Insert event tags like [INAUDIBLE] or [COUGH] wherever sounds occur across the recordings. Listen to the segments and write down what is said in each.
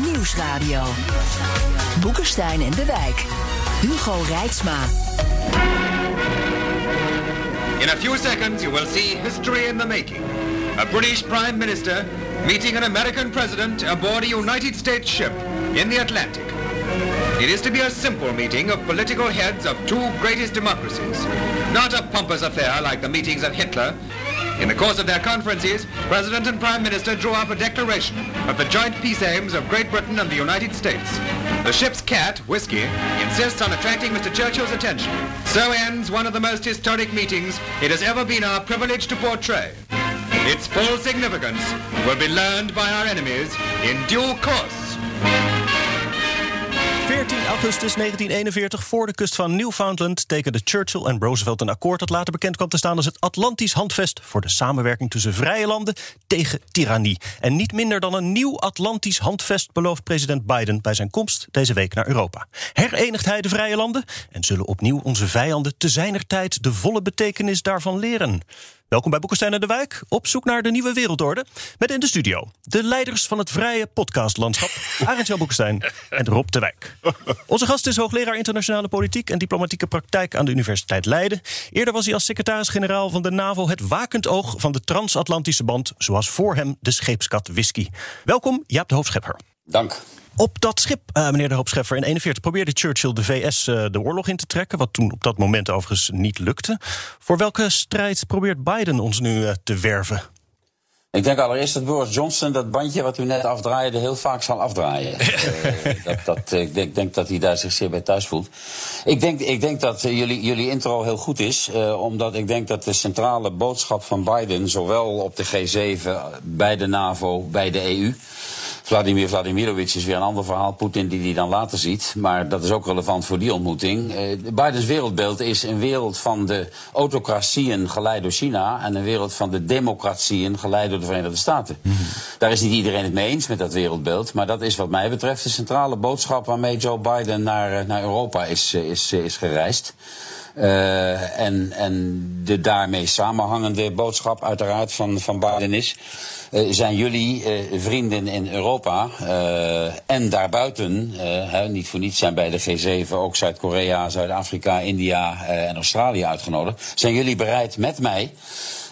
Nieuwsradio. Boekenstein en de Wijk. Hugo Rijksma. In a few seconds, you will see history in the making. A British Prime Minister meeting an American President aboard a United States ship in the Atlantic. It is to be a simple meeting of political heads of two greatest democracies, not a pompous affair like the meetings of Hitler. In the course of their conferences, President and Prime Minister drew up a declaration of the joint peace aims of Great Britain and the United States. The ship's cat, Whiskey, insists on attracting Mr. Churchill's attention. So ends one of the most historic meetings it has ever been our privilege to portray. Its full significance will be learned by our enemies in due course. 14 augustus 1941 voor de kust van Newfoundland tekenden Churchill en Roosevelt een akkoord dat later bekend kwam te staan als het Atlantisch Handvest voor de samenwerking tussen vrije landen tegen tirannie. En niet minder dan een nieuw Atlantisch Handvest belooft president Biden bij zijn komst deze week naar Europa. Herenigt hij de vrije landen en zullen opnieuw onze vijanden te zijner tijd de volle betekenis daarvan leren? Welkom bij Boekenstein en de Wijk, op zoek naar de nieuwe wereldorde. Met in de studio de leiders van het vrije podcastlandschap, [LAUGHS] Arend Jan Boekenstein en Rob de Wijk. Onze gast is hoogleraar internationale politiek en diplomatieke praktijk aan de Universiteit Leiden. Eerder was hij als secretaris-generaal van de NAVO het wakend oog van de transatlantische band, zoals voor hem de scheepskat whisky. Welkom, Jaap de Hoofdschepper. Dank. Op dat schip, uh, meneer de Hoopscheffer, in 41 probeerde Churchill de VS uh, de oorlog in te trekken, wat toen op dat moment overigens niet lukte. Voor welke strijd probeert Biden ons nu uh, te werven? Ik denk allereerst dat Boris Johnson dat bandje wat u net afdraaide heel vaak zal afdraaien. [LAUGHS] dat, dat, ik denk, denk, dat hij daar zich zeer bij thuis voelt. Ik denk, ik denk dat jullie, jullie intro heel goed is, omdat ik denk dat de centrale boodschap van Biden, zowel op de G7, bij de NAVO, bij de EU, Vladimir Vladimirovic is weer een ander verhaal. Poetin die die dan later ziet. Maar dat is ook relevant voor die ontmoeting. Eh, Bidens wereldbeeld is een wereld van de autocratieën geleid door China. En een wereld van de democratieën geleid door de Verenigde Staten. Mm -hmm. Daar is niet iedereen het mee eens met dat wereldbeeld. Maar dat is wat mij betreft de centrale boodschap waarmee Joe Biden naar, naar Europa is, is, is gereisd. Uh, en, en de daarmee samenhangende boodschap uiteraard van, van Biden is... Uh, zijn jullie uh, vrienden in Europa en daarbuiten... niet voor niets zijn bij de G7 ook Zuid-Korea, Zuid-Afrika, India en Australië uitgenodigd... zijn jullie bereid met mij...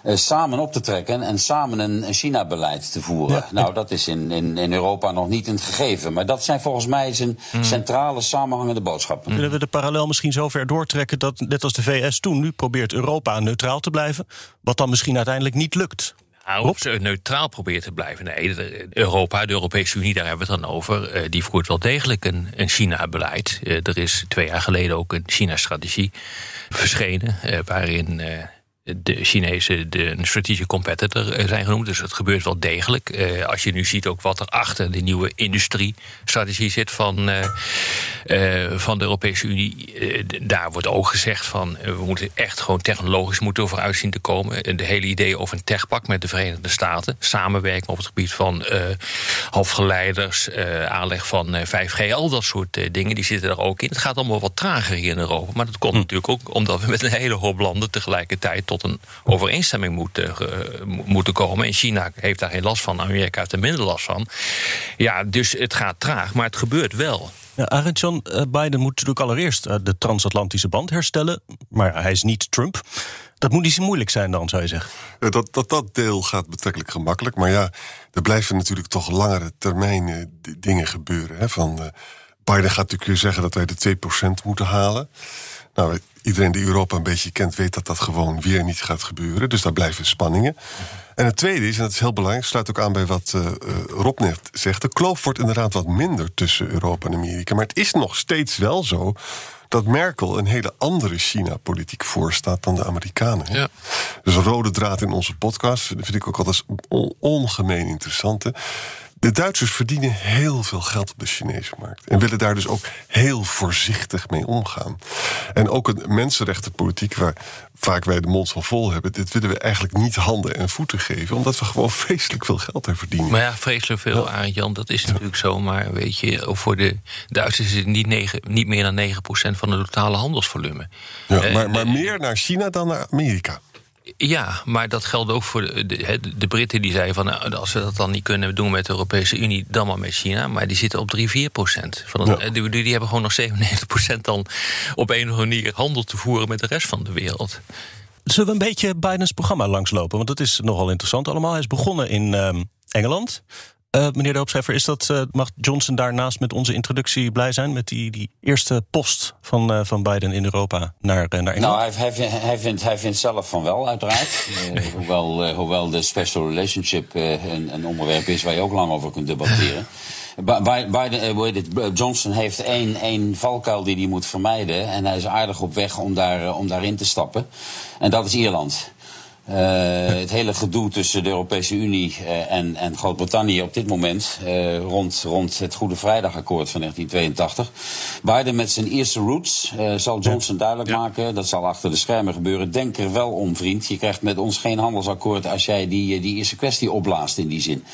Uh, samen op te trekken en samen een, een China-beleid te voeren. Ja. Nou, dat is in, in, in Europa nog niet een gegeven. Maar dat zijn volgens mij zijn mm. centrale samenhangende boodschappen. Willen we de parallel misschien zo ver doortrekken dat, net als de VS toen, nu probeert Europa neutraal te blijven, wat dan misschien uiteindelijk niet lukt? Nou, of ze neutraal probeert te blijven. Nee, Europa, de Europese Unie, daar hebben we het dan over. Uh, die voert wel degelijk een, een China-beleid. Uh, er is twee jaar geleden ook een China-strategie verschenen. Waarin de Chinezen de een strategic competitor zijn genoemd. Dus het gebeurt wel degelijk. Uh, als je nu ziet ook wat er achter de nieuwe industriestrategie zit van, uh, uh, van de Europese Unie. daar wordt ook gezegd van we moeten echt gewoon technologisch moeten vooruit zien te komen. De hele idee over een techpak met de Verenigde Staten. Samenwerking op het gebied van halfgeleiders, aanleg van 5G, al dat soort dingen, die zitten er ook in. Het gaat allemaal wat trager hier in Europa. Maar dat komt hm. natuurlijk ook omdat we met een hele hoop landen tegelijkertijd tot een overeenstemming moet, uh, moeten komen. En China heeft daar geen last van, Amerika heeft er minder last van. Ja, dus het gaat traag, maar het gebeurt wel. Ja, Arend John uh, Biden moet natuurlijk allereerst uh, de transatlantische band herstellen. Maar hij is niet Trump. Dat moet niet zo moeilijk zijn dan, zou je zeggen. Dat, dat, dat deel gaat betrekkelijk gemakkelijk. Maar ja, er blijven natuurlijk toch langere termijn dingen gebeuren. Hè? Van, Biden gaat natuurlijk zeggen dat wij de 2% moeten halen. Nou, iedereen die Europa een beetje kent, weet dat dat gewoon weer niet gaat gebeuren. Dus daar blijven spanningen. En het tweede is, en dat is heel belangrijk, sluit ook aan bij wat uh, Rob net zegt. De kloof wordt inderdaad wat minder tussen Europa en Amerika. Maar het is nog steeds wel zo dat Merkel een hele andere China-politiek voorstaat dan de Amerikanen. hè. Ja. Dus een rode draad in onze podcast vind vind ik ook altijd on- ongemeen interessant. hè. De Duitsers verdienen heel veel geld op de Chinese markt. En willen daar dus ook heel voorzichtig mee omgaan. En ook een mensenrechtenpolitiek waar vaak wij de mond van vol hebben. Dit willen we eigenlijk niet handen en voeten geven. Omdat we gewoon [LAUGHS] vreselijk veel geld er verdienen. Maar ja, vreselijk veel, Arend Jan, dat is natuurlijk zo. Maar weet je, voor de Duitsers is het niet, negen, niet meer dan 9% van het totale handelsvolume. Ja, Eh, maar, maar meer naar China dan naar Amerika. Ja, maar dat geldt ook voor de, de, Britten die zeiden van nou, als we dat dan niet kunnen doen met de Europese Unie, dan maar met China. Maar die zitten op 3, 4 procent. Van het- Ja. eh, die, die hebben gewoon nog 97 procent dan op een of andere manier handel te voeren met de rest van de wereld. Zullen we een beetje Bidens programma langslopen? Want dat is nogal interessant allemaal. Hij is begonnen in ehm, Engeland. Eh, meneer de Hoopschrijver, is dat, eh, mag Johnson daarnaast met onze introductie blij zijn... met die, die eerste post van, eh, van Biden in Europa naar, naar Engeland? Nou, hij, hij, vindt- hij, vindt, hij vindt zelf van wel, uiteraard. [LAUGHS] Hoewel, hoewel de special relationship een, een onderwerp is waar je ook lang over kunt debatteren. [LAUGHS] Bi- Bi- Biden, hoe heet het, Johnson heeft één, één valkuil die hij moet vermijden. En hij is aardig op weg om, daar, om daarin te stappen. En dat is Ierland. Eh, het hele gedoe tussen de Europese Unie eh, en, en Groot-Brittannië op dit moment eh, rond, rond het Goede Vrijdagakkoord van 1982. Biden met zijn eerste roots zal Johnson duidelijk maken, dat zal achter de schermen gebeuren. Denk er wel om, vriend. Je krijgt met ons geen handelsakkoord als jij die, die eerste kwestie opblaast in die zin.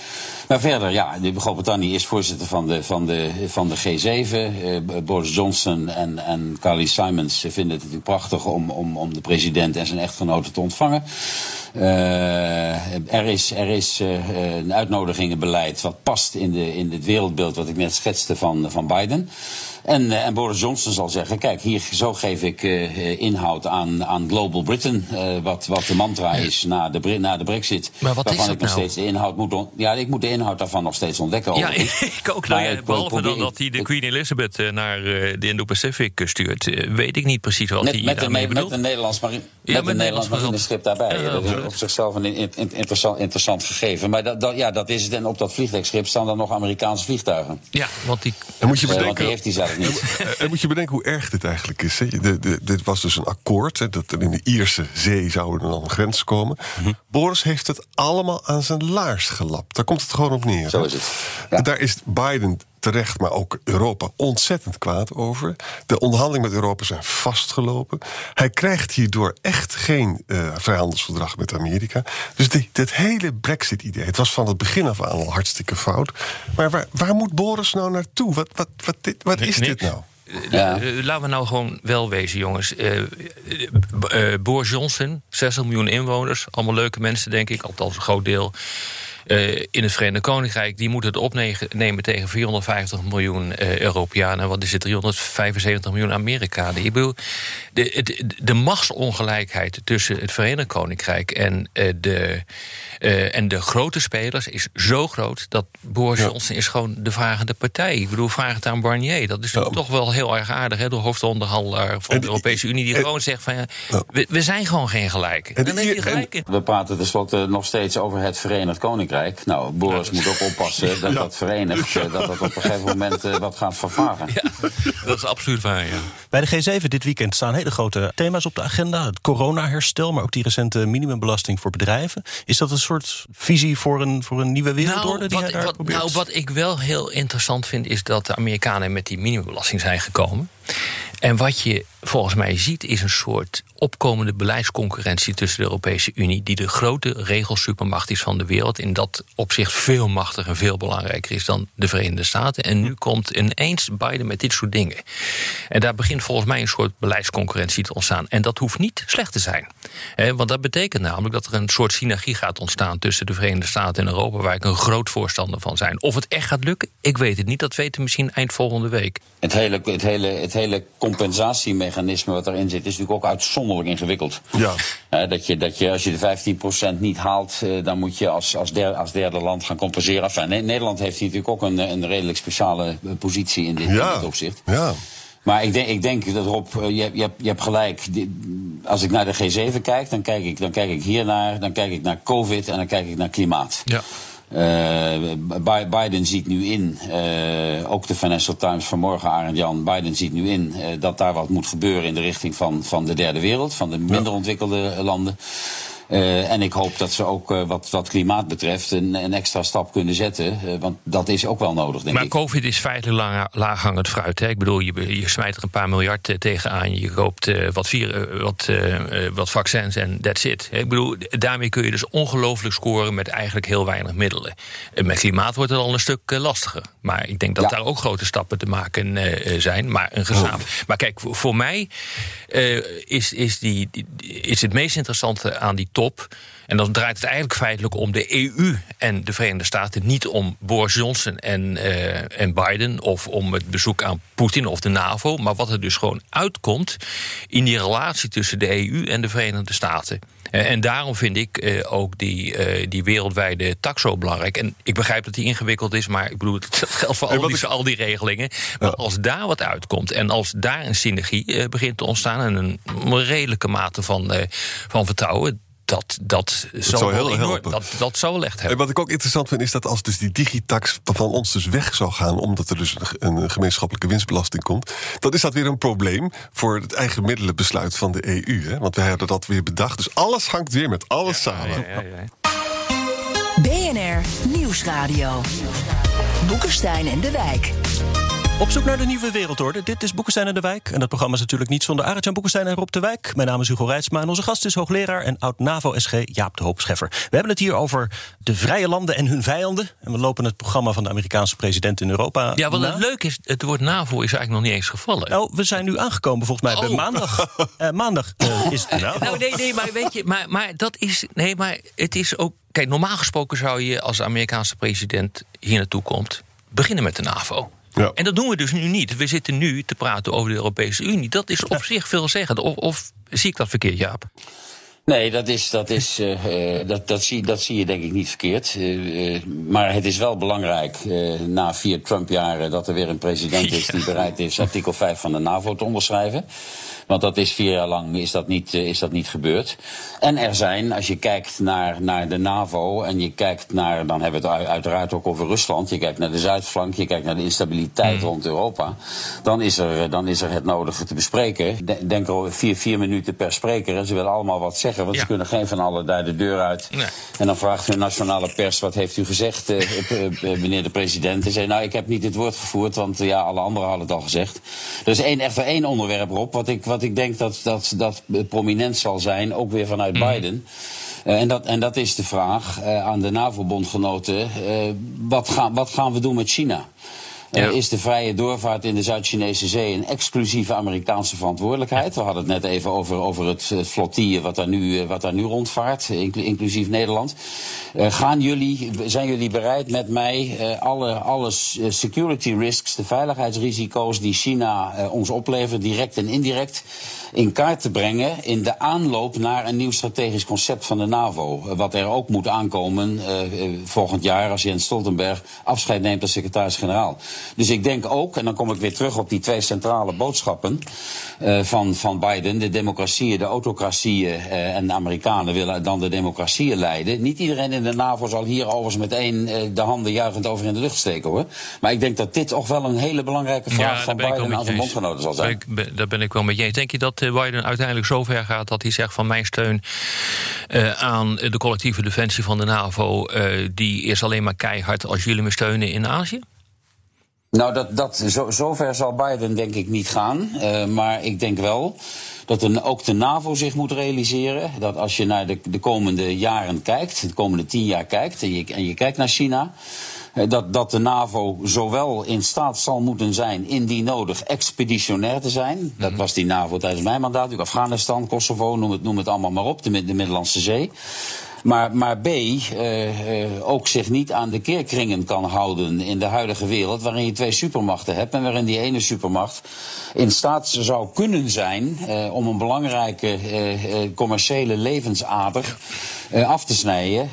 Maar verder, ja, de Groot-Brittannië is voorzitter van de, van de, van de G7. Eh, Boris Johnson en, en Carly Simons vinden het natuurlijk prachtig om, om, om de president en zijn echtgenoten te ontvangen. Eh, er is, er is eh, een uitnodigingenbeleid wat past in, de, in het wereldbeeld wat ik net schetste van, van Biden. En, eh, en Boris Johnson zal zeggen: Kijk, hier zo geef ik eh, inhoud aan, aan Global Britain. eh, wat, wat de mantra is na de, na de Brexit. Maar wat is waarvan dat ik nog nou? steeds de inhoud moet. ja, ik moet de inhoud daarvan nog steeds ontdekken. Ja, [LAUGHS] ik ook. Nou ja, ik behalve probeer- dan dat hij de Queen Elizabeth naar eh, de Indo-Pacific stuurt, eh, weet ik niet precies wat Met, hij met, daarmee met bedoelt. een Nederlands, marine, Ja, met een Nederlands marineschip daarbij. Ja, dat is op zichzelf een in- in- interessant, interessant gegeven. Maar dat, dat, ja, dat is het. En op dat vliegtuigschip staan dan nog Amerikaanse vliegtuigen. Ja, want die moet je want die bedenken, heeft hij zelf niet. En moet je bedenken hoe erg dit eigenlijk is. Hè? De, de, dit was dus een akkoord. Hè, dat er in de Ierse zee zouden er dan grens komen. Boris heeft het allemaal aan zijn laars gelapt. Daar komt het gewoon op neer. Zo is het. Ja. Daar is Biden terecht, maar ook Europa ontzettend kwaad over. De onderhandelingen met Europa zijn vastgelopen. Hij krijgt hierdoor echt geen eh, vrijhandelsverdrag met Amerika. Dus die, dit hele Brexit-idee, het was van het begin af aan al hartstikke fout. Maar waar, waar moet Boris nou naartoe? Wat, wat, wat, dit, wat is dit nou? Ja. Eh, Laten we nou gewoon wel wezen, jongens. Eh, eh, eh, Boris Johnson, 60 miljoen inwoners. Allemaal leuke mensen, denk ik. Althans, een groot deel. Eh, in het Verenigd Koninkrijk, die moeten het opnemen tegen 450 miljoen eh, Europeanen. Wat is het? 375 miljoen Amerikanen. Ik bedoel, de, het- de machtsongelijkheid tussen het Verenigd Koninkrijk en, eh, de, eh, en de grote spelers is zo groot dat Boris Ja. Johnson is gewoon de vragende partij. Ik bedoel, vraag het aan Barnier. Dat is natuurlijk toch wel heel erg aardig, hè? De hoofdonderhandelaar van En- de Europese Unie, die en- gewoon zegt van ja, we, we zijn gewoon geen gelijk. En En dan die- heeft hij en- gelijk in. We praten tenslotte nog steeds over het Verenigd Koninkrijk. Nou, Boris moet ook oppassen [LAUGHS] dat dat verenigt, eh, dat dat op een gegeven moment eh, wat gaat vervagen. Ja, dat is absoluut waar, ja. Bij de G7 dit weekend staan hele grote thema's op de agenda. Het coronaherstel, maar ook die recente minimumbelasting voor bedrijven. Is dat een soort visie voor een, voor een nieuwe wereldorde die wat, hij daar wat, probeert? nou, wat ik wel heel interessant vind, is dat de Amerikanen met die minimumbelasting zijn gekomen. En wat je volgens mij ziet, is een soort opkomende beleidsconcurrentie tussen de Europese Unie, die de grote regelsupermacht is van de wereld. In dat opzicht veel machtiger en veel belangrijker is dan de Verenigde Staten. En nu komt ineens Biden met dit soort dingen. En daar begint volgens mij een soort beleidsconcurrentie te ontstaan. En dat hoeft niet slecht te zijn. Want dat betekent namelijk dat er een soort synergie gaat ontstaan tussen de Verenigde Staten en Europa, waar ik een groot voorstander van zijn. Of het echt gaat lukken, ik weet het niet. Dat weten we misschien eind volgende week. Het hele, het, hele, het hele compensatiemechanisme wat erin zit, is natuurlijk ook uitzonderlijk ingewikkeld. Ja. Eh, dat, je, dat je als je de 15% niet haalt, eh, dan moet je als, als, derde, als derde land gaan compenseren. Enfin, Ne- Nederland heeft hier natuurlijk ook een, een redelijk speciale eh, positie in dit, in Ja. dit opzicht. ja. Maar ik denk, ik denk dat Rob, je, je, hebt- je hebt gelijk. Als ik naar de G7 kijk, dan kijk ik, dan kijk ik hier naar, dan kijk ik naar COVID en dan kijk ik naar klimaat. Ja. Uh, Biden ziet nu in, uh, ook de Financial Times vanmorgen, Arend Jan, Biden ziet nu in uh, dat daar wat moet gebeuren in de richting van, van de derde wereld, van de minder ontwikkelde landen. Uh, en ik hoop dat ze ook uh, wat, wat klimaat betreft een, een extra stap kunnen zetten. Uh, want dat is ook wel nodig, denk maar ik. Maar COVID is feitelijk la laaghangend fruit. Hè? Ik bedoel, je, je smijt er een paar miljard tegenaan. Je koopt wat, vier, wat, wat vaccins en that's it. Ik bedoel, daarmee kun je dus ongelooflijk scoren met eigenlijk heel weinig middelen. met klimaat wordt het al een stuk lastiger. Maar ik denk dat ja. daar ook grote stappen te maken zijn. Maar een gezamenlijk. Oh. Maar kijk, voor mij is, is, die, is het meest interessante aan die top. En dan draait het eigenlijk feitelijk om de EU en de Verenigde Staten. Niet om Boris Johnson en, uh, en Biden of om het bezoek aan Poetin of de NAVO. Maar wat er dus gewoon uitkomt in die relatie tussen de EU en de Verenigde Staten. Uh, en daarom vind ik uh, ook die, die wereldwijde tax zo belangrijk. En ik begrijp dat die ingewikkeld is, maar ik bedoel, [LAUGHS] het geldt voor al die, ik... al die regelingen. Maar ja. als daar wat uitkomt en als daar een synergie begint te ontstaan en een redelijke mate van, van vertrouwen dat, dat, dat zou heel enorm, helpen. Dat, dat zou wel echt helpen. En wat ik ook interessant vind, is dat als dus die digitax van ons dus weg zou gaan, omdat er dus een, een gemeenschappelijke winstbelasting komt, dan is dat weer een probleem voor het eigen middelenbesluit van de EU. Hè? Want wij hadden dat weer bedacht. Dus alles hangt weer met alles ja, samen. Ja, ja, BNR Nieuwsradio. Boekenstein en de Wijk. Op zoek naar de nieuwe wereldorde. Dit is Boekenstein en de Wijk. En dat programma is natuurlijk niet zonder Arjan Boekenstein en Rob de Wijk. Mijn naam is Hugo Reitsma en onze gast is hoogleraar en oud-NAVO-SG Jaap de Hoop Scheffer. We hebben het hier over de vrije landen en hun vijanden. En we lopen het programma van de Amerikaanse president in Europa. Ja, wat het leuk is, het woord NAVO is eigenlijk nog niet eens gevallen. Nou, we zijn nu aangekomen volgens mij oh. bij maandag. uh, [LAUGHS] maandag uh, is het NAVO. Nou, nee, nee, maar weet je, maar, maar dat is. Nee, maar het is ook. Kijk, normaal gesproken zou je als Amerikaanse president hier naartoe komt, beginnen met de NAVO. Ja. En dat doen we dus nu niet. We zitten nu te praten over de Europese Unie. Dat is op [LAUGHS] zich veelzeggend. Of, of zie ik dat verkeerd, Jaap? Nee, dat, is, dat, is, uh, dat, dat, zie, dat zie je denk ik niet verkeerd. Uh, uh, maar het is wel belangrijk na vier Trump-jaren dat er weer een president is [LAUGHS] die bereid is artikel 5 van de NAVO te onderschrijven. Want dat is vier jaar lang is dat niet, is dat niet gebeurd. En er zijn, als je kijkt naar, naar de NAVO en je kijkt naar, dan hebben we het uiteraard ook over Rusland. Je kijkt naar de Zuidflank, je kijkt naar de instabiliteit mm. rond Europa. Dan is, er, dan is er het nodige te bespreken. Denk er vier, vier minuten per spreker en ze willen allemaal wat zeggen. Want ja. ze kunnen geen van allen daar de deur uit. Nee. En dan vraagt de nationale pers, wat heeft u gezegd, uh, meneer de president? En zei, nou, ik heb niet het woord gevoerd, want ja, alle anderen hadden het al gezegd. Er is één, echt één onderwerp op, wat ik, wat ik denk dat, dat, dat prominent zal zijn, ook weer vanuit mm. Biden. Uh, en, dat, en dat is de vraag uh, aan de NAVO-bondgenoten. Wat, gaan, wat gaan we doen met China? Ja. is de vrije doorvaart in de Zuid-Chinese Zee een exclusieve Amerikaanse verantwoordelijkheid? We hadden het net even over, over het, het flottille wat daar nu, wat daar nu rondvaart, inclusief Nederland. Uh, gaan jullie, zijn jullie bereid met mij uh, alle, alle security risks, de veiligheidsrisico's die China uh, ons oplevert, direct en indirect, in kaart te brengen in de aanloop naar een nieuw strategisch concept van de NAVO? Wat er ook moet aankomen volgend jaar als Jens Stoltenberg afscheid neemt als secretaris-generaal. Dus ik denk ook, en dan kom ik weer terug op die twee centrale boodschappen uh, van, van Biden: de democratieën, de autocratieën uh, en de Amerikanen willen dan de democratieën leiden. Niet iedereen in de NAVO zal hier overigens meteen uh, de handen juichend over in de lucht steken hoor. Maar ik denk dat dit toch wel een hele belangrijke vraag ja, van Biden aan zijn bondgenoten zal zijn. Ik, daar ben ik wel met je eens. Denk je dat Biden uiteindelijk zover gaat dat hij zegt van mijn steun aan de collectieve defensie van de NAVO, die is alleen maar keihard als jullie me steunen in Azië? Nou, dat, dat, zo, zover zal Biden denk ik niet gaan. Uh, maar ik denk wel dat een, ook de NAVO zich moet realiseren. Dat als je naar de, de komende jaren kijkt, de komende tien jaar kijkt, en je, en je kijkt naar China. Uh, dat, dat de NAVO zowel in staat zal moeten zijn, indien nodig, expeditionair te zijn. Mm -hmm. Dat was die NAVO tijdens mijn mandaat. Afghanistan, Kosovo, noem het, noem het allemaal maar op, de, de Middellandse Zee. Maar, maar B, uh, uh, ook zich niet aan de keerkringen kan houden in de huidige wereld, waarin je twee supermachten hebt en waarin die ene supermacht in staat zou kunnen zijn uh, om een belangrijke commerciële levensader af te snijden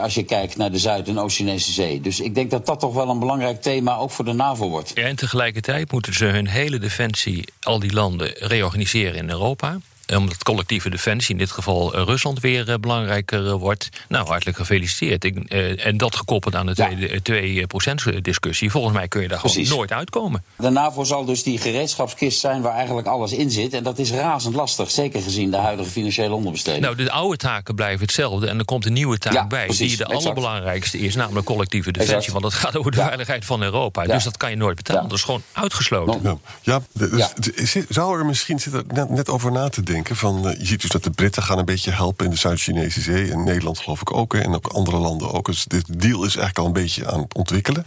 als je kijkt naar de Zuid- en Oost-Chinese Zee. Dus ik denk dat dat toch wel een belangrijk thema ook voor de NAVO wordt. En tegelijkertijd moeten ze hun hele defensie, al die landen, reorganiseren in Europa. Omdat collectieve defensie, in dit geval Rusland, weer belangrijker wordt. Nou, hartelijk gefeliciteerd. Ik, en dat gekoppeld aan de 2%, discussie. Volgens mij kun je daar gewoon nooit uitkomen. De NAVO zal dus die gereedschapskist zijn waar eigenlijk alles in zit. En dat is razend lastig, zeker gezien de huidige financiële onderbesteding. Nou, de oude taken blijven hetzelfde en er komt een nieuwe taak bij. die de allerbelangrijkste is, namelijk collectieve defensie. Want dat gaat over de veiligheid van Europa. Dus dat kan je nooit betalen. Dat is gewoon uitgesloten. Ja, dus, zou er misschien zitten net, net over na te denken. Van, eh, je ziet dus dat de Britten gaan een beetje helpen in de Zuid-Chinese Zee. En Nederland geloof ik ook. En ook andere landen ook. Dus dit deal is eigenlijk al een beetje aan het ontwikkelen.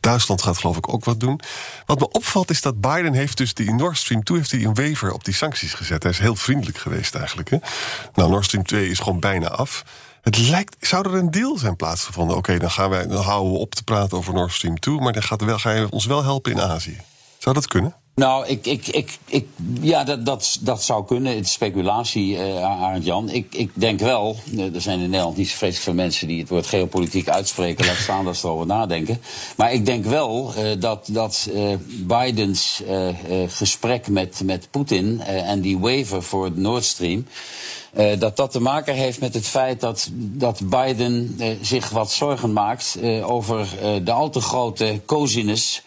Duitsland gaat geloof ik ook wat doen. Wat me opvalt is dat Biden heeft dus die Nord Stream 2 heeft hij een waiver op die sancties gezet. Hij is heel vriendelijk geweest eigenlijk. Hè? Nou, Nord Stream 2 is gewoon bijna af. Het lijkt, zou er een deal zijn plaatsgevonden? Oké, dan gaan wij, dan houden we op te praten over Nord Stream 2, maar dan gaat wel, ga je ons wel helpen in Azië. Zou dat kunnen? Nou, ik, ik, ik, ik, ja, dat, dat, dat zou kunnen. Het is speculatie, uh, Jan. Ik, ik denk wel, uh, er zijn in Nederland niet zo vreselijk veel mensen die het woord geopolitiek uitspreken. Laat staan dat ze erover nadenken. Maar ik denk wel uh, dat, dat Bidens gesprek met, met Poetin en die waiver voor Nord Stream. Dat dat te maken heeft met het feit dat, dat Biden zich wat zorgen maakt over de al te grote cosinus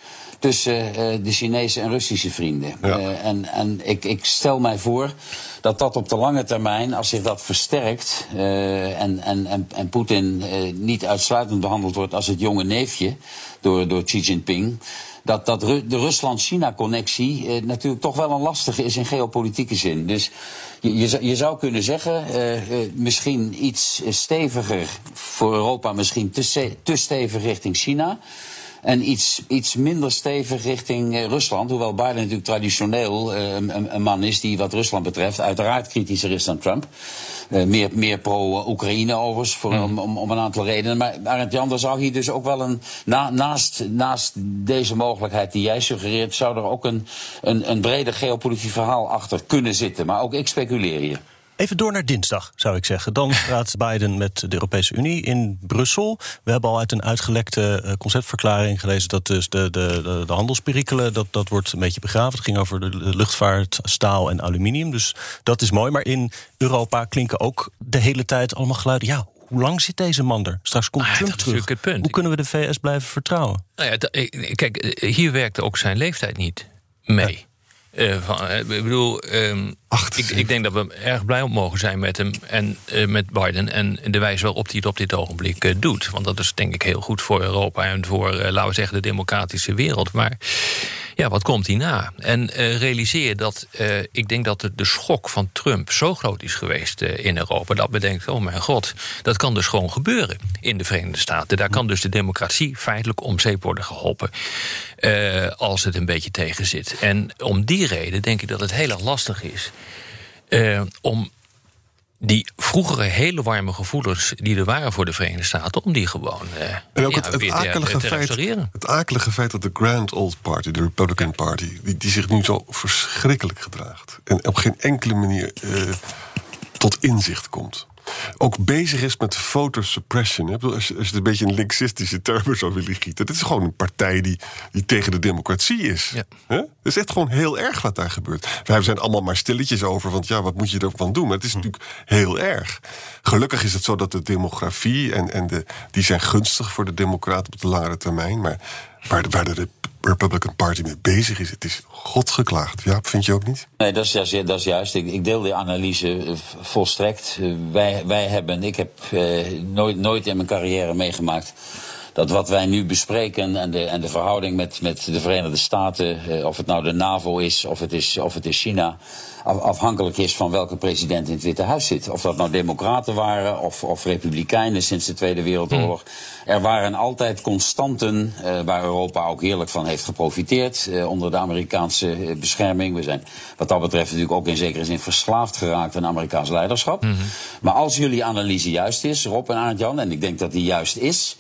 tussen de Chinese en Russische vrienden. Ja. en en ik, ik stel mij voor dat dat op de lange termijn, als zich dat versterkt en, en, en, en Poetin niet uitsluitend behandeld wordt als het jonge neefje door, door Xi Jinping dat, dat de Rusland-China-connectie eh, natuurlijk toch wel een lastige is in geopolitieke zin. Dus je, je zou kunnen zeggen, misschien iets steviger voor Europa, misschien te, te stevig richting China. En iets, iets minder stevig richting uh, Rusland. Hoewel Biden natuurlijk traditioneel uh, een, een, man is die wat Rusland betreft uiteraard kritischer is dan Trump. Uh, meer, meer pro-Oekraïne overigens, voor, mm. om, om, een aantal redenen. Maar Arend Jan, daar zou hier dus ook wel een. Na, naast, naast deze mogelijkheid die jij suggereert, zou er ook een, een, een breder geopolitiek verhaal achter kunnen zitten. Maar ook ik speculeer hier. Even door naar dinsdag, zou ik zeggen. Dan [LAUGHS] praat Biden met de Europese Unie in Brussel. We hebben al uit een uitgelekte eh, conceptverklaring gelezen dat dus de, de, de, de handelsperikelen, dat, dat wordt een beetje begraven. Het ging over de luchtvaart, staal en aluminium. Dus dat is mooi. Maar in Europa klinken ook de hele tijd allemaal geluiden. Ja, hoe lang zit deze man er? Straks komt ah, Trump terug. Het punt. Hoe kunnen we de VS blijven vertrouwen? Nou ja, kijk, hier werkte ook zijn leeftijd niet mee. Uh, van, ik bedoel, um, ik, ik, denk dat we erg blij op mogen zijn met hem en uh, met Biden. En de wijze waarop hij het op dit ogenblik uh, doet. Want dat is denk ik heel goed voor Europa en voor, laten we zeggen, de democratische wereld. Maar ja, wat komt hierna? En realiseer dat ik denk dat de, schok van Trump zo groot is geweest in Europa. Dat bedenkt, oh mijn god, dat kan dus gewoon gebeuren in de Verenigde Staten. Daar kan dus de democratie feitelijk om zeep worden geholpen. als het een beetje tegen zit. En om die reden denk ik dat het heel erg lastig is. Om die vroegere hele warme gevoelens die er waren voor de Verenigde Staten, om die gewoon en ook ja, het, het, akelige te, feit, Het akelige feit dat de Grand Old Party, de Republican Party, die, die zich nu zo verschrikkelijk gedraagt en op geen enkele manier uh, tot inzicht komt ook bezig is met voter suppression. Als je, als je het een beetje een linksistische termen zou willen gieten. Dit is gewoon een partij die, die tegen de democratie is. Ja. Het is echt gewoon heel erg wat daar gebeurt. Wij zijn allemaal maar stilletjes over, want ja, wat moet je ervan doen? Maar het is hm. natuurlijk heel erg. Gelukkig is het zo dat de demografie en, en de, die zijn gunstig voor de democraten op de langere termijn. Maar waar de, waar de Republican Party mee bezig is. Het is godgeklaagd. Ja, vind je ook niet? Nee, dat is, juist. Dat is juist. Ik, deel die analyse eh, volstrekt. Uh, wij, wij hebben, ik heb uh, nooit, nooit in mijn carrière meegemaakt dat wat wij nu bespreken en de, en de verhouding met, met de Verenigde Staten, uh, of het nou de NAVO is of het is, of het is China, afhankelijk is van welke president in het Witte Huis zit. Of dat nou democraten waren of, of republikeinen sinds de Tweede Wereldoorlog. Hmm. Er waren altijd constanten uh, waar Europa ook heerlijk van heeft geprofiteerd uh, onder de Amerikaanse uh, bescherming. We zijn wat dat betreft natuurlijk ook in zekere zin verslaafd geraakt aan Amerikaans leiderschap. Hmm. Maar als jullie analyse juist is, Rob en Arend Jan, en ik denk dat die juist is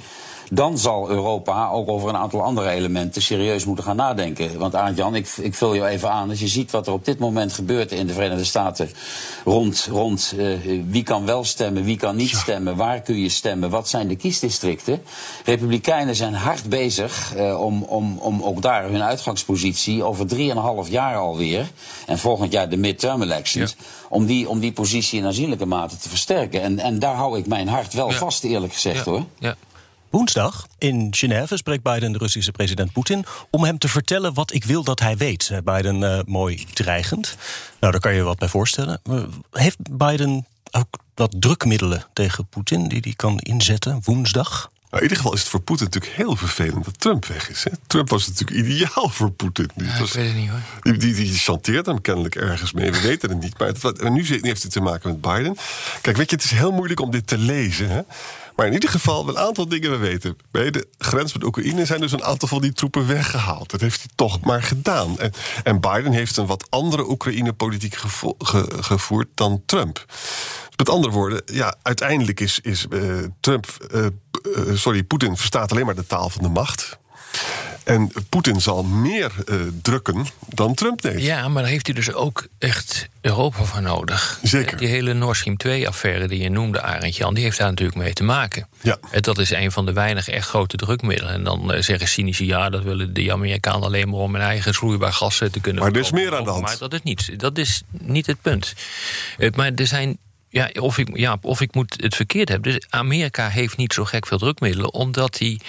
dan zal Europa ook over een aantal andere elementen serieus moeten gaan nadenken. Want Arend-Jan, ik, ik vul je even aan. Als je ziet wat er op dit moment gebeurt in de Verenigde Staten rond, rond uh, wie kan wel stemmen, wie kan niet stemmen, waar kun je stemmen, wat zijn de kiesdistricten. Republikeinen zijn hard bezig uh, om, om, om ook daar hun uitgangspositie over drieënhalf jaar alweer, en volgend jaar de midterm elections, om, die, om die positie in aanzienlijke mate te versterken. En, en daar hou ik mijn hart wel vast, eerlijk gezegd hoor. Ja. Woensdag in Genève spreekt Biden de Russische president Poetin om hem te vertellen wat ik wil dat hij weet. Biden uh, mooi dreigend. Nou, daar kan je wat bij voorstellen. Heeft Biden ook wat drukmiddelen tegen Poetin die hij kan inzetten woensdag? Nou, in ieder geval is het voor Poetin natuurlijk heel vervelend dat Trump weg is. Hè? Trump was natuurlijk ideaal voor Poetin. Ja, ik weet het niet hoor. Die, die, die chanteert hem kennelijk ergens mee. We weten het niet. Maar het, en nu heeft het te maken met Biden. Kijk, weet je, het is heel moeilijk om dit te lezen. Hè? Maar in ieder geval, een aantal dingen we weten. Bij de grens met Oekraïne zijn dus een aantal van die troepen weggehaald. Dat heeft hij toch maar gedaan. En, en Biden heeft een wat andere Oekraïne-politiek gevoerd dan Trump. Met andere woorden, ja, uiteindelijk is, is uh, Trump, uh, uh, sorry, Poetin verstaat alleen maar de taal van de macht. En Poetin zal meer uh, drukken dan Trump deed. Ja, maar daar heeft hij dus ook echt Europa voor nodig. Zeker. Die hele Nord Stream 2-affaire die je noemde, Arend Jan, die heeft daar natuurlijk mee te maken. Ja. En dat is een van de weinige echt grote drukmiddelen. En dan uh, zeggen cynici, ja, dat willen de Amerikanen alleen maar om hun eigen vloeibaar gas te kunnen Maar er is meer aan de hand. Maar dat is niet, dat is niet het punt. Maar er zijn ja, of ik, ja, of ik moet het verkeerd hebben. Dus Amerika heeft niet zo gek veel drukmiddelen, omdat die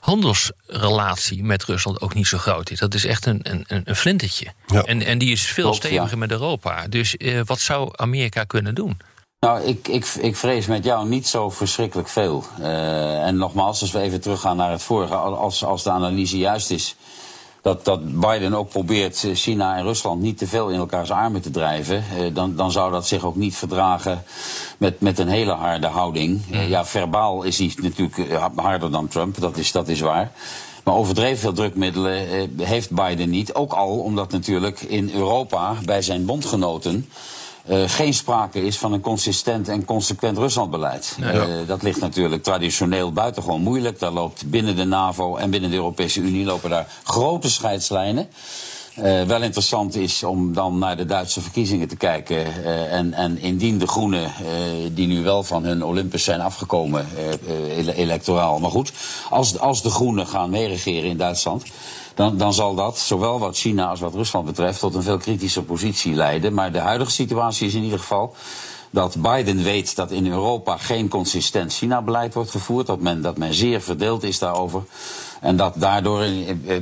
handelsrelatie met Rusland ook niet zo groot is. Dat is echt een, een, een flintertje. Ja. En, en die is veel Klopt, steviger ja. met Europa. Dus uh, wat zou Amerika kunnen doen? Nou, ik, ik, ik vrees met jou niet zo verschrikkelijk veel. Uh, en nogmaals, als we even teruggaan naar het vorige, als, als de analyse juist is. Dat, dat Biden ook probeert China en Rusland niet te veel in elkaars armen te drijven, uh, dan, dan zou dat zich ook niet verdragen met, met een hele harde houding. Uh, ja, verbaal is hij natuurlijk harder dan Trump, dat is, dat is waar. Maar overdreven veel drukmiddelen heeft Biden niet. Ook al omdat natuurlijk in Europa bij zijn bondgenoten. Uh, geen sprake is van een consistent en consequent Ruslandbeleid. Ja. Uh, dat ligt natuurlijk traditioneel buitengewoon moeilijk. Daar loopt binnen de NAVO en binnen de Europese Unie lopen daar grote scheidslijnen. Uh, wel interessant is om dan naar de Duitse verkiezingen te kijken. Uh, en, en indien de Groenen, uh, die nu wel van hun Olympus zijn afgekomen, ele electoraal. Maar goed, als, als de Groenen gaan meeregeren in Duitsland. Dan, dan zal dat, zowel wat China als wat Rusland betreft, tot een veel kritischer positie leiden. Maar de huidige situatie is in ieder geval dat Biden weet dat in Europa geen consistent China-beleid wordt gevoerd. Dat men, dat men zeer verdeeld is daarover. En dat daardoor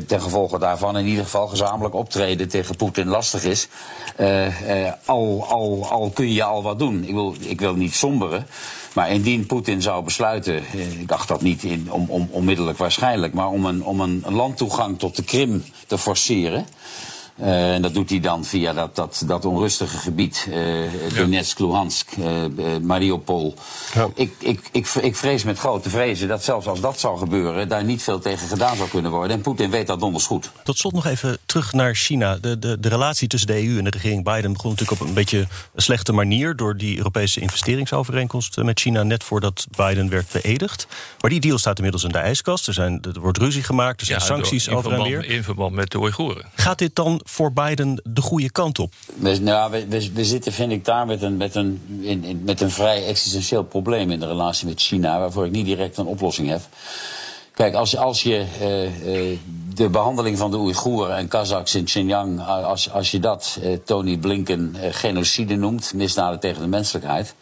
ten gevolge daarvan in ieder geval gezamenlijk optreden tegen Poetin lastig is. Uh, uh, al, al, al kun je al wat doen. Ik wil, ik wil niet somberen. Maar indien Poetin zou besluiten, ik dacht dat niet in, om, om, onmiddellijk waarschijnlijk, maar om een, om een landtoegang tot de Krim te forceren. Uh, en dat doet hij dan via dat, dat, dat onrustige gebied, uh, ja. Donetsk, Luhansk, uh, Mariupol. Ja. Ik, ik, ik, ik vrees met grote vrezen dat zelfs als dat zou gebeuren, daar niet veel tegen gedaan zou kunnen worden. En Poetin weet dat donders goed. Tot slot nog even terug naar China. De, de, de relatie tussen de EU en de regering Biden begon natuurlijk op een beetje een slechte manier door die Europese investeringsovereenkomst met China net voordat Biden werd beëdigd. Maar die deal staat inmiddels in de ijskast. Er, zijn, er wordt ruzie gemaakt, er zijn ja, sancties door, in over en weer. In verband met de Oeigoeren. Gaat dit dan voor Biden de goede kant op? We, nou, we, we, we, zitten, vind ik, daar met een, met, een, in, in, met een vrij existentieel probleem in de relatie met China, waarvoor ik niet direct een oplossing heb. Kijk, als, als je uh, uh, de behandeling van de Oeigoeren en Kazachs in Xinjiang, als, als je dat, uh, Tony Blinken, genocide noemt, misdaden tegen de menselijkheid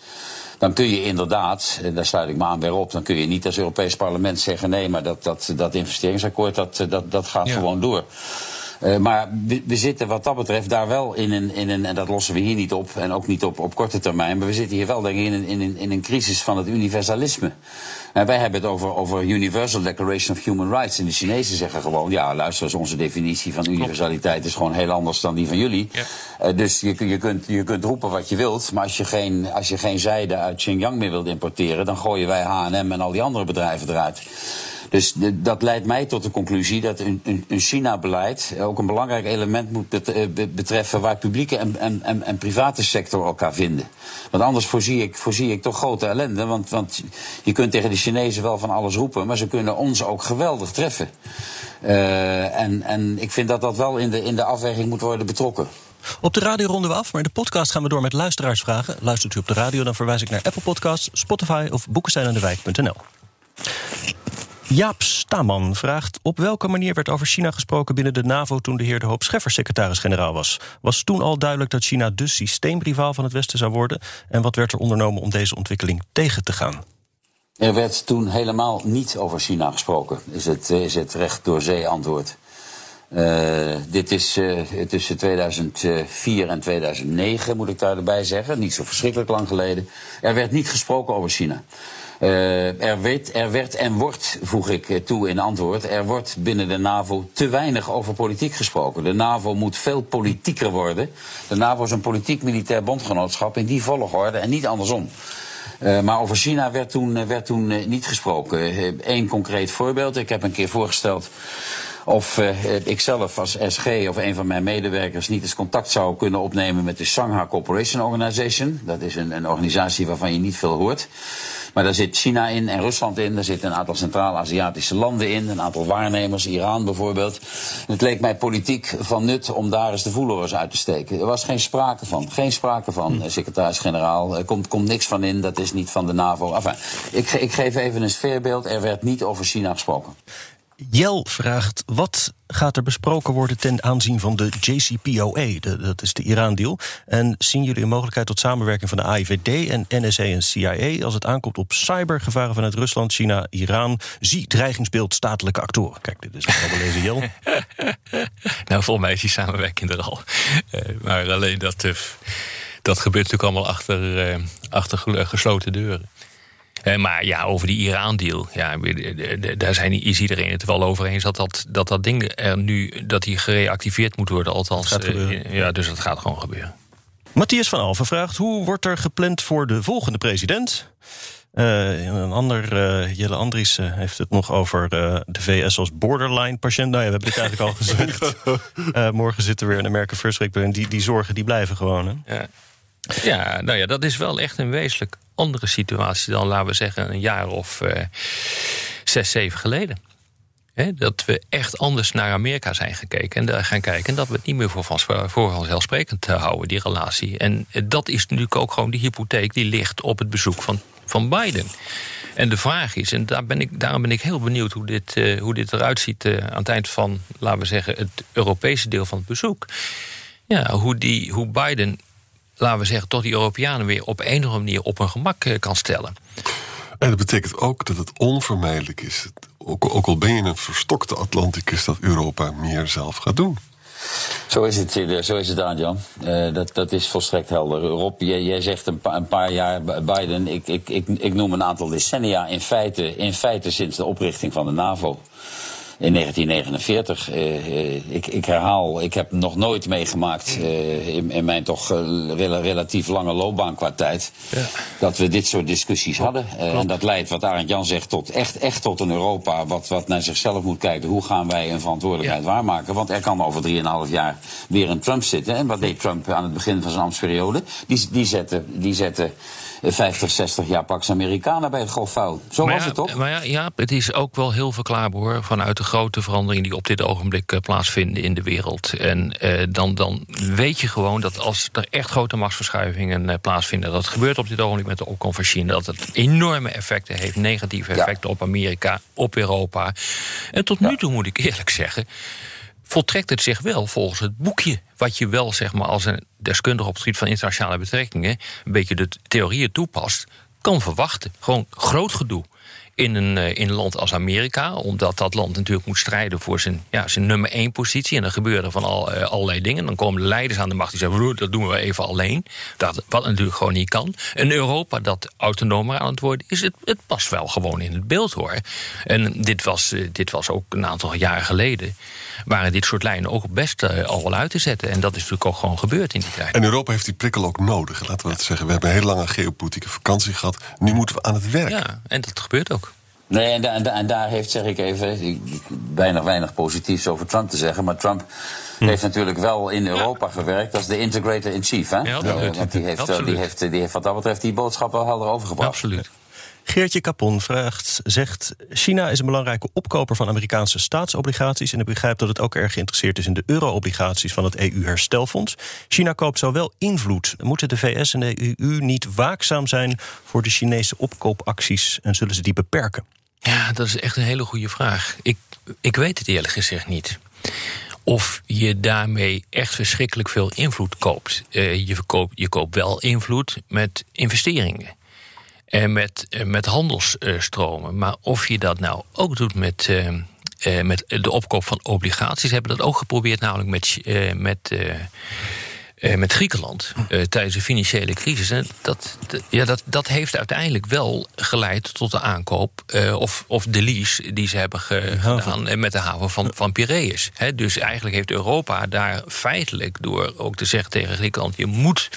dan kun je inderdaad, en daar sluit ik me aan weer op, dan kun je niet als Europees parlement zeggen nee, maar dat, dat, dat investeringsakkoord dat, dat, dat gaat ja. gewoon door. Uh, maar we, we, zitten wat dat betreft daar wel in een, in een, en dat lossen we hier niet op, en ook niet op, op korte termijn, maar we zitten hier wel denk ik in een, in een, in een crisis van het universalisme. En wij hebben het over, over Universal Declaration of Human Rights. En de Chinezen zeggen gewoon, ja luister eens, onze definitie van universaliteit is gewoon heel anders dan die van jullie. Ja. Uh, dus je, je, kunt, je kunt roepen wat je wilt, maar als je geen, als je geen zijde uit Xinjiang meer wilt importeren, dan gooien wij H&M en al die andere bedrijven eruit. Dus dat leidt mij tot de conclusie dat een, een, China-beleid ook een belangrijk element moet eh, be- betreffen waar publieke en, en, en, en private sector elkaar vinden. Want anders voorzie ik, voorzie ik toch grote ellende. Want, want je kunt tegen de Chinezen wel van alles roepen, maar ze kunnen ons ook geweldig treffen. Eh, en, en ik vind dat dat wel in de, in de afweging moet worden betrokken. Op de radio ronden we af, maar in de podcast gaan we door met luisteraarsvragen. Luistert u op de radio, dan verwijs ik naar Apple Podcasts, Spotify of boekenseinendewijk.nl. Jaap Staman vraagt... op welke manier werd over China gesproken binnen de NAVO... toen de heer De Hoop Scheffer secretaris-generaal was? Was toen al duidelijk dat China de systeemrivaal van het Westen zou worden? En wat werd er ondernomen om deze ontwikkeling tegen te gaan? Er werd toen helemaal niet over China gesproken, is het, is het recht door zee antwoord. Eh, dit is eh, tussen 2004 en 2009, moet ik daarbij zeggen. Niet zo verschrikkelijk lang geleden. Er werd niet gesproken over China. Eh, er, werd, er en wordt, voeg ik eh, toe in antwoord, er wordt binnen de NAVO te weinig over politiek gesproken. De NAVO moet veel politieker worden. De NAVO is een politiek-militair bondgenootschap in die volgorde en niet andersom. Uh, maar over China werd toen, uh, werd toen uh, niet gesproken. Eén concreet voorbeeld. Ik heb een keer voorgesteld of ik zelf als SG of een van mijn medewerkers niet eens contact zou kunnen opnemen met de Shanghai Cooperation Organization. Dat is een, een organisatie waarvan je niet veel hoort. Maar daar zit China in en Rusland in. Er zitten een aantal Centraal-Aziatische landen in. Een aantal waarnemers, Iran bijvoorbeeld. En het leek mij politiek van nut om daar eens de voelhoors uit te steken. Er was geen sprake van. Geen sprake van, hm. secretaris-generaal. Er komt, komt niks van in. Dat is niet van de NAVO. Enfin, ik, ik geef even een sfeerbeeld. Er werd niet over China gesproken. Jel vraagt: wat gaat er besproken worden ten aanzien van de JCPOA? De, dat is de Iran-deal. En zien jullie een mogelijkheid tot samenwerking van de AIVD en NSA en CIA als het aankomt op cybergevaren vanuit Rusland, China, Iran? Zie dreigingsbeeld statelijke actoren. Kijk, dit is een belezen Jel. [LAUGHS] nou, volgens mij is die samenwerking er al. Uh, maar alleen dat, uh, dat gebeurt natuurlijk allemaal achter, uh, achter gesloten deuren. Uh, maar ja, over die Iran-deal, ja, daar zijn, is iedereen het wel over eens dat dat, dat, dat ding er nu dat die gereactiveerd moet worden. Althans, uh, ja, dus dat gaat gewoon gebeuren. Matthias van Alven vraagt: hoe wordt er gepland voor de volgende president? Uh, een ander, Jelle Andries heeft het nog over de VS als borderline-patiënt. Nou ja, we hebben dit eigenlijk al [LAUGHS] gezegd. morgen zit er weer een American First Week en die, die zorgen die blijven gewoon. Hè? Ja. Ja, nou ja, dat is wel echt een wezenlijk andere situatie dan, laten we zeggen, een jaar of uh, zes, zeven geleden. Dat we echt anders naar Amerika zijn gekeken en daar gaan kijken. En dat we het niet meer voor, van, voor vanzelfsprekend houden, die relatie. En dat is natuurlijk ook gewoon die hypotheek die ligt op het bezoek van, van Biden. En de vraag is, en daar ben ik, daarom ben ik heel benieuwd hoe dit, hoe dit eruit ziet aan het eind van, laten we zeggen, het Europese deel van het bezoek. Ja, hoe, die, hoe Biden laten we zeggen, toch die Europeanen weer op een of andere manier op hun gemak kan stellen. En dat betekent ook dat het onvermijdelijk is, ook, ook al ben je een verstokte Atlanticus, dat Europa meer zelf gaat doen. Zo is het, zo is het Jan. Uh, dat, dat is volstrekt helder. Rob, jij, jij zegt een, pa, een, paar jaar Biden. Ik, ik, ik, ik noem een aantal decennia in feite, in feite sinds de oprichting van de NAVO in 1949. Uh, ik, ik, herhaal, ik heb nog nooit meegemaakt uh, in, in, mijn toch uh, relatief lange loopbaan qua tijd. Ja. Dat we dit soort discussies hadden. en dat leidt, wat Arend Jan zegt, tot echt, echt tot een Europa wat, wat naar zichzelf moet kijken. Hoe gaan wij een verantwoordelijkheid ja. waarmaken? Want er kan over 3,5 jaar weer een Trump zitten. En wat deed Trump aan het begin van zijn ambtsperiode? Die, die zette. Die zette 50, 60 jaar Pax Amerikanen bij het golfvuil. Zo maar was ja, het toch? Maar ja, ja, het is ook wel heel verklaarbaar hoor. Vanuit de grote veranderingen die op dit ogenblik uh, plaatsvinden in de wereld. En uh, dan, dan weet je gewoon dat als er echt grote machtsverschuivingen uh, plaatsvinden. Dat gebeurt op dit ogenblik met de opkomst van China. Dat het enorme effecten heeft, negatieve effecten ja. op Amerika, op Europa. En tot nu toe moet ik eerlijk zeggen voltrekt het zich wel volgens het boekje. Wat je wel zeg maar, als een deskundige op het gebied van internationale betrekkingen. een beetje de theorieën toepast. kan verwachten. Gewoon groot gedoe. In een, uh, in een land als Amerika, omdat dat land natuurlijk moet strijden voor zijn, ja, zijn nummer één positie. En dan gebeuren er van al, uh, allerlei dingen. Dan komen de leiders aan de macht die zeggen: dat doen we even alleen. Dat, wat natuurlijk gewoon niet kan. Een Europa dat autonomer aan het worden is, het, het past wel gewoon in het beeld hoor. En dit was, uh, dit was ook een aantal jaren geleden waren dit soort lijnen ook best al wel uit te zetten. En dat is natuurlijk ook gewoon gebeurd in die tijd. En Europa heeft die prikkel ook nodig, laten we het zeggen. We hebben een hele lange geopolitieke vakantie gehad. Nu moeten we aan het werk. Ja, en dat gebeurt ook. Nee, en, da- en, da- en daar heeft, zeg ik even, ik- weinig, weinig positiefs over Trump te zeggen. Maar Trump heeft natuurlijk wel in Europa gewerkt als de integrator in chief. Hè? Ja, absoluut. Eh, want die heeft, die, Absoluut. heeft, die heeft wat dat betreft die boodschap wel helder overgebracht. Absoluut. Geertje Capon vraagt, zegt... China is een belangrijke opkoper van Amerikaanse staatsobligaties... en ik begrijp dat het ook erg geïnteresseerd is in de euro-obligaties... van het EU-herstelfonds. China koopt zo wel invloed. Moeten de VS en de EU niet waakzaam zijn... voor de Chinese opkoopacties en zullen ze die beperken? Ja, dat is echt een hele goede vraag. Ik, ik weet het eerlijk gezegd niet. Of je daarmee echt verschrikkelijk veel invloed koopt. Eh, je, verkoopt, je koopt wel invloed met investeringen. En met, eh, met handelsstromen. Maar of je dat nou ook doet met, eh, met de opkoop van obligaties. Hebben dat ook geprobeerd, namelijk met, met, met Griekenland eh, tijdens de financiële crisis. En dat, ja, dat, dat heeft uiteindelijk wel geleid tot de aankoop eh, of, of de lease die ze hebben ge- gedaan eh, met de haven van, van Piraeus. Dus eigenlijk heeft Europa daar feitelijk door ook te zeggen tegen Griekenland: je moet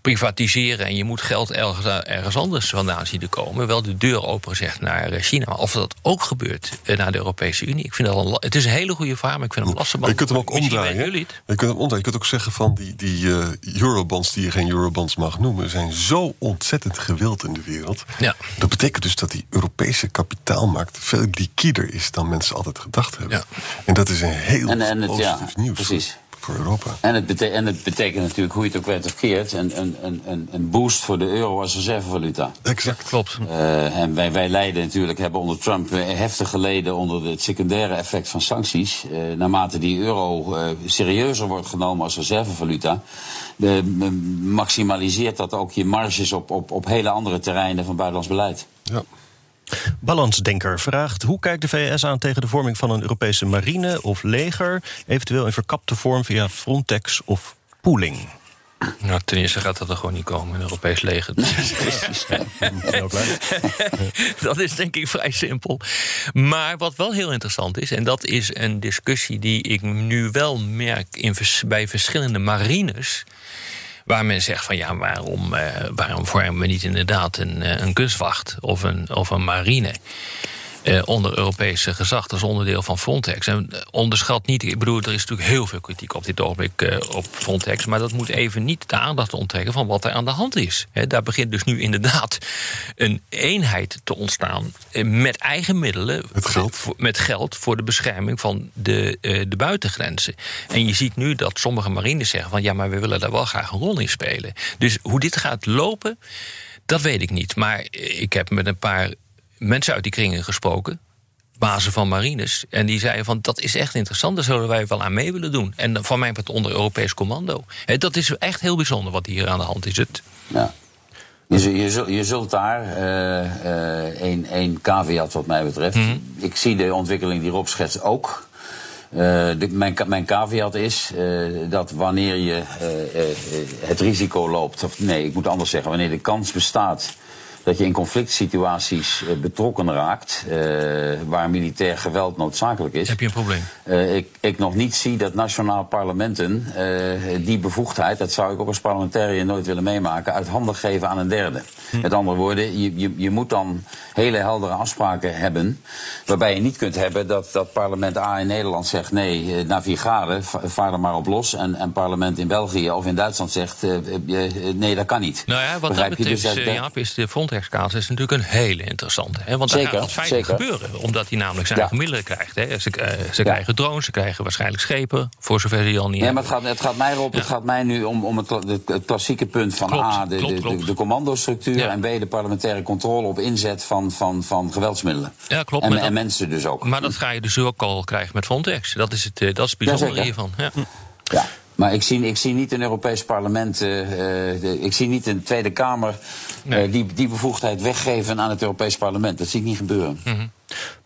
privatiseren en je moet geld ergens, ergens anders vandaan zien te komen. Wel de deur opengezegd naar eh, China. Maar of dat ook gebeurt eh, naar de Europese Unie, ik vind dat een, het is een hele goede vraag, maar ik vind het lastig. Je kunt hem ook omdraaien. Je kunt hem omdraaien. Je kunt ook zeggen van die, die eh, eurobonds die je geen eurobonds mag noemen, zijn zo ontzettend gewild in de wereld. Ja. Dat betekent dus dat die Europese kapitaalmarkt veel liquider is dan mensen altijd gedacht hebben. Ja. En dat is een heel En- en het- ja, positief nieuws precies. Voor, Europa. En het, bete- en het betekent natuurlijk, hoe je het ook weet of keert, een, een, een- een, boost voor de euro als reservevaluta. Exact. Klopt. Eh, en wij, wij lijden natuurlijk, hebben onder Trump eh, heftig geleden onder het secundaire effect van sancties. Eh, naarmate die euro serieuzer wordt genomen als reservevaluta, maximaliseert dat ook je marges op, op, op hele andere terreinen van buitenlands beleid. Ja. Balansdenker vraagt: hoe kijkt de VS aan tegen de vorming van een Europese marine of leger, eventueel in verkapte vorm via Frontex of pooling? Nou, ten eerste gaat dat er gewoon niet komen, een Europees leger. [LAUGHS] [LAUGHS] Dat is denk ik vrij simpel. Maar wat wel heel interessant is, en dat is een discussie die ik nu wel merk in, bij verschillende marines. Waar men zegt van ja, waarom, eh, waarom vormen we niet inderdaad een, eh, een kunstwacht of een, of een marine? Eh, onder Europese gezag. Dat is onderdeel van Frontex. En eh, onderschat niet, ik bedoel, er is natuurlijk heel veel kritiek op dit ogenblik eh, op Frontex. Maar dat moet even niet de aandacht onttrekken van wat er aan de hand is. Daar begint dus nu inderdaad een eenheid te ontstaan. met eigen middelen. Met geld. voor- met geld voor de bescherming van de, eh, de buitengrenzen. En je ziet nu dat sommige marines zeggen van ja, maar we willen daar wel graag een rol in spelen. Dus hoe dit gaat lopen, dat weet ik niet. Maar ik heb met een paar mensen uit die kringen gesproken. Bazen van marines. En die zeiden van dat is echt interessant. Daar zullen wij wel aan mee willen doen. En van mij part onder Europees commando. Dat is echt heel bijzonder wat hier aan de hand is. Het, Ja. Je, zult- je, zult- je zult daar één één caveat wat mij betreft. Ik zie de ontwikkeling die Rob schetst ook. Eh, de, mijn, mijn caveat is eh, dat wanneer je eh, eh, eh, het risico loopt, of nee, ik moet anders zeggen, wanneer de kans bestaat dat je in conflict situaties eh, betrokken raakt, eh, waar militair geweld noodzakelijk is, heb je een probleem? eh, ik, ik nog niet zie dat nationale parlementen die bevoegdheid, dat zou ik ook als parlementariër nooit willen meemaken, uit handen geven aan een derde. Met andere woorden, je, je, je moet dan hele heldere afspraken hebben, waarbij je niet kunt hebben dat, dat parlement A in Nederland zegt nee, eh, navigare, va- vaar er maar op los, en, en parlement in België of in Duitsland zegt eh, eh, nee, dat kan niet. Nou ja, wat dat Begrijp je? betreft, Dus dat- Jaap, is de Frontex-casus natuurlijk een hele interessante. Hè? Want daar Zeker, gaat het feitelijk gebeuren. Omdat hij namelijk zijn Ja. eigen middelen krijgt. Hè? Ze, ze Ja. krijgen drones, ze krijgen waarschijnlijk schepen. Voor zover ze die al niet Nee, maar het gaat, het gaat mij erop, het gaat mij nu om, om het, het, het klassieke punt van Klopt, A, de, klopt, de, klopt. de, de commandostructuur Ja. en B, de parlementaire controle op inzet van, van, van geweldsmiddelen. Ja, klopt. En, en dat- mensen dus ook. Maar dat ga je dus ook al krijgen met Frontex. Dat is het, eh, dat is het bijzondere hiervan. Ja. Ja. Maar ik zie, ik zie niet een Europees parlement, eh, eh, de- ik zie niet een Tweede Kamer die, die bevoegdheid weggeven aan het Europees parlement. Dat zie ik niet gebeuren. Hm.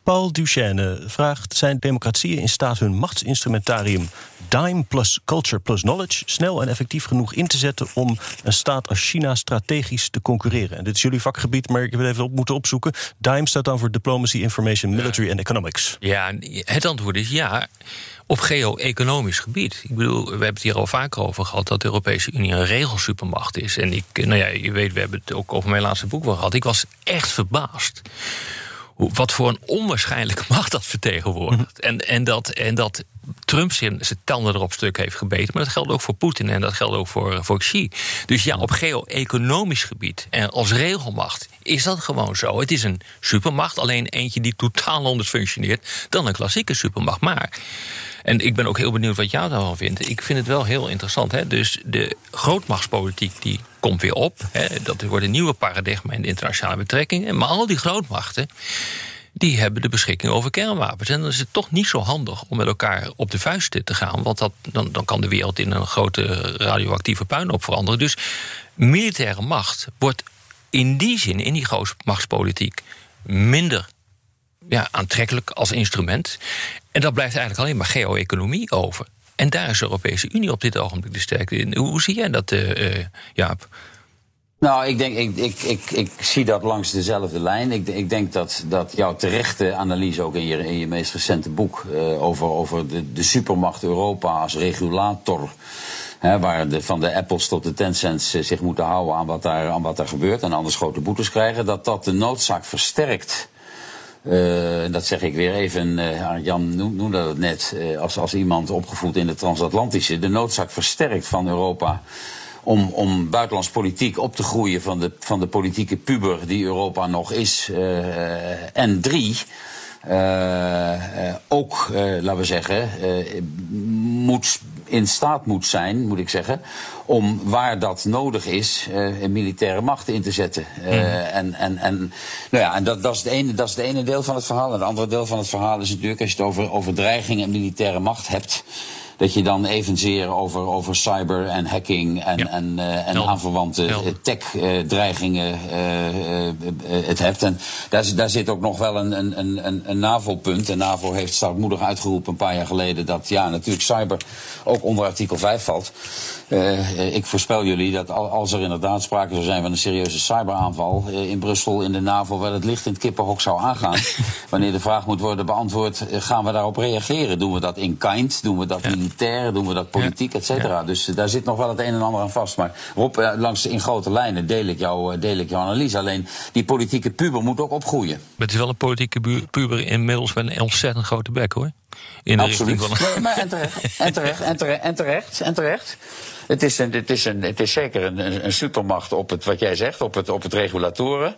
Paul Duchesne vraagt: zijn democratieën in staat hun machtsinstrumentarium Dime plus Culture plus Knowledge snel en effectief genoeg in te zetten om een staat als China strategisch te concurreren? En dit is jullie vakgebied, maar ik heb het even op moeten opzoeken. Dime staat dan voor Diplomacy, Information, Military and Economics. Ja, het antwoord is ja. Op geo-economisch gebied. Ik bedoel, we hebben het hier al vaker over gehad dat de Europese Unie een regelsupermacht is. En ik, nou ja, je weet, we hebben het ook over mijn laatste boek wel gehad. Ik was echt verbaasd wat voor een onwaarschijnlijke [LAUGHS] macht dat vertegenwoordigt. En, en, dat, en dat Trump zijn, zijn tanden erop stuk heeft gebeten. Maar dat geldt ook voor Poetin en dat geldt ook voor, voor Xi. Dus ja, op geo-economisch gebied en als regelmacht is dat gewoon zo. Het is een supermacht, alleen eentje die totaal anders functioneert dan een klassieke supermacht. Maar. En ik ben ook heel benieuwd wat jou daarvan vindt. Ik vind het wel heel interessant. Hè? Dus de grootmachtspolitiek die komt weer op. Hè? Dat wordt een nieuwe paradigma in de internationale betrekkingen. Maar al die grootmachten die hebben de beschikking over kernwapens. En dan is het toch niet zo handig om met elkaar op de vuist te gaan. Want dat, dan, dan kan de wereld in een grote radioactieve puinhoop veranderen. Dus militaire macht wordt in die zin, in die machtspolitiek, minder ja, aantrekkelijk als instrument. En dat blijft eigenlijk alleen maar geo-economie over. En daar is de Europese Unie op dit ogenblik de sterkte in. Hoe zie jij dat, uh, Jaap? Nou, ik denk, ik, ik, ik, ik zie dat langs dezelfde lijn. Ik, ik denk dat, dat jouw terechte analyse ook in je, in je meest recente boek uh, over, over de, de supermacht Europa als regulator. Hè, waar de, van de Apples tot de Tencents zich moeten houden aan wat, daar, aan wat daar gebeurt en anders grote boetes krijgen, dat dat de noodzaak versterkt. Uh, dat zeg ik weer even, Jan noemde dat net, als, als iemand opgevoed in de transatlantische, de noodzaak versterkt van Europa om, om buitenlands politiek op te groeien van de, van de politieke puber die Europa nog is. En drie, ook, laten we zeggen, moet in staat moet zijn, moet ik zeggen, om waar dat nodig is, uh, militaire macht in te zetten. Uh, mm. En, en, en, nou ja, en dat, dat, is het ene, dat is het ene deel van het verhaal. En het andere deel van het verhaal is natuurlijk, als je het over, over dreiging en militaire macht hebt dat je dan evenzeer over, over cyber en hacking en, en, uh, en aanverwante tech-dreigingen uh, uh, het hebt. En daar, daar zit ook nog wel een, een, een, een NAVO-punt. En NAVO heeft stoutmoedig uitgeroepen een paar jaar geleden dat ja, natuurlijk cyber ook onder artikel 5 valt. ik voorspel jullie dat als er inderdaad sprake zou zijn van een serieuze cyberaanval in Brussel, in de NAVO, wel het licht in het kippenhok zou aangaan. [LAUGHS] wanneer de vraag moet worden beantwoord, gaan we daarop reageren? Doen we dat in kind? Doen we dat in militair, doen we dat politiek, et cetera. Dus eh, daar zit nog wel het een en ander aan vast. Maar Rob, eh, langs in grote lijnen deel ik, jou, eh, deel ik jouw analyse. Alleen die politieke puber moet ook opgroeien. het is wel een politieke puber inmiddels met een ontzettend grote bek hoor. In de Absoluut. richting van... Nee, maar en terecht, en terecht, en terecht, en terecht, en terecht. Het is, een, het is, een, het is zeker een, een supermacht op het, wat jij zegt, op het, op het regulatoren.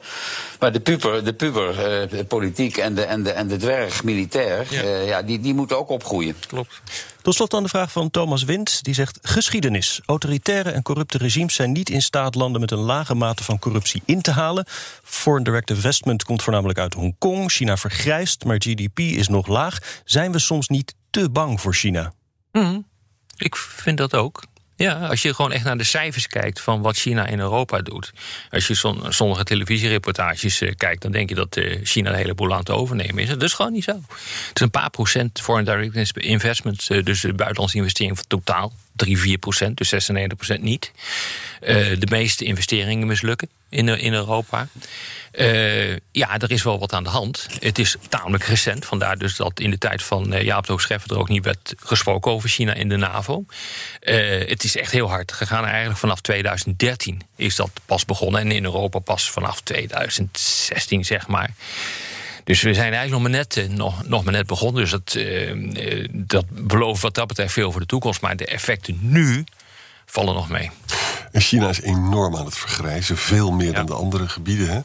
Maar de puber, de puber uh, politiek en de, en, de, en de dwerg militair, ja. Uh, ja, die, die moeten ook opgroeien. Klopt. Tot slot dan de vraag van Thomas Wind. Die zegt: Geschiedenis. Autoritaire en corrupte regimes zijn niet in staat landen met een lage mate van corruptie in te halen. Foreign direct investment komt voornamelijk uit Hongkong. China vergrijst, maar GDP is nog laag. Zijn we soms niet te bang voor China? Mm, ik vind dat ook. Ja, als je gewoon echt naar de cijfers kijkt van wat China in Europa doet. Als je sommige televisiereportages uh, kijkt, dan denk je dat uh, China een heleboel aan het overnemen is. Dat is gewoon niet zo. Het is een paar procent foreign direct investment, uh, dus buitenlandse investering totaal. 3, 4 procent, dus 96 procent niet. de meeste investeringen mislukken in, in Europa. Uh, ja, er is wel wat aan de hand. Het is tamelijk recent. Vandaar dus dat in de tijd van uh, Jaap de Scheffer er ook niet werd gesproken over China in de NAVO. Het is echt heel hard gegaan. Eigenlijk vanaf 2013 is dat pas begonnen. En in Europa pas vanaf 2016, zeg maar. Dus we zijn eigenlijk nog maar net, nog, nog maar net begonnen. Dus dat, dat belooft wat dat betreft veel voor de toekomst. Maar de effecten nu vallen nog mee. En China is enorm aan het vergrijzen, veel meer dan de andere gebieden. Hè?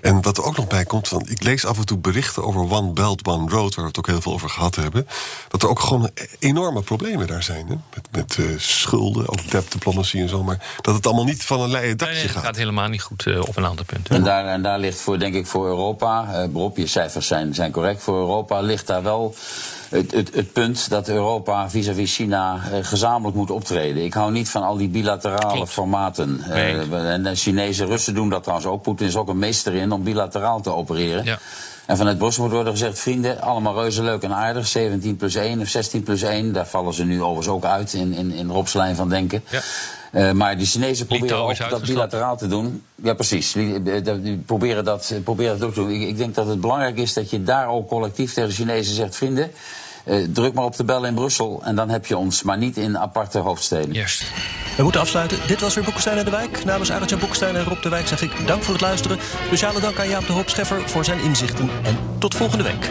En wat er ook nog bij komt, want ik lees af en toe berichten over One Belt, One Road, waar we het ook heel veel over gehad hebben. Dat er ook gewoon enorme problemen daar zijn. Hè? Met, met uh, schulden, ook debt diplomacy en zo. Maar dat het allemaal niet van een leien dakje nee, gaat. Het gaat helemaal niet goed uh, op een aantal punten. En daar, en daar ligt voor, denk ik, voor Europa, uh, Rob, je cijfers zijn, zijn correct. Voor Europa ligt daar wel het, het, het punt dat Europa vis-à-vis China uh, gezamenlijk moet optreden. Ik hou niet van al die bilaterale Klopt. formaten. Nee. Uh, en de Chinese Russen doen dat trouwens ook. Poetin is ook een meester in om bilateraal te opereren. Ja. En vanuit Brussel moet worden gezegd: vrienden, allemaal reuze leuk en aardig. 17 plus 1 of 16 plus 1. Daar vallen ze nu overigens ook uit in, in, in Rob's lijn van denken. Ja. Uh, maar de Chinezen proberen ook dat bilateraal te doen. Ja, precies. Die proberen dat, proberen dat ook te doen. Ik, ik denk dat het belangrijk is dat je daar ook collectief tegen de Chinezen zegt: vrienden. Uh, druk maar op de bel in Brussel en dan heb je ons, maar niet in aparte hoofdsteden. Juist. We moeten afsluiten. Dit was weer Boekestein en de Wijk. Namens Arjan Boekestein en Rob de Wijk zeg ik dank voor het luisteren. Speciale dank aan Jaap de Hoop Scheffer voor zijn inzichten. En tot volgende week.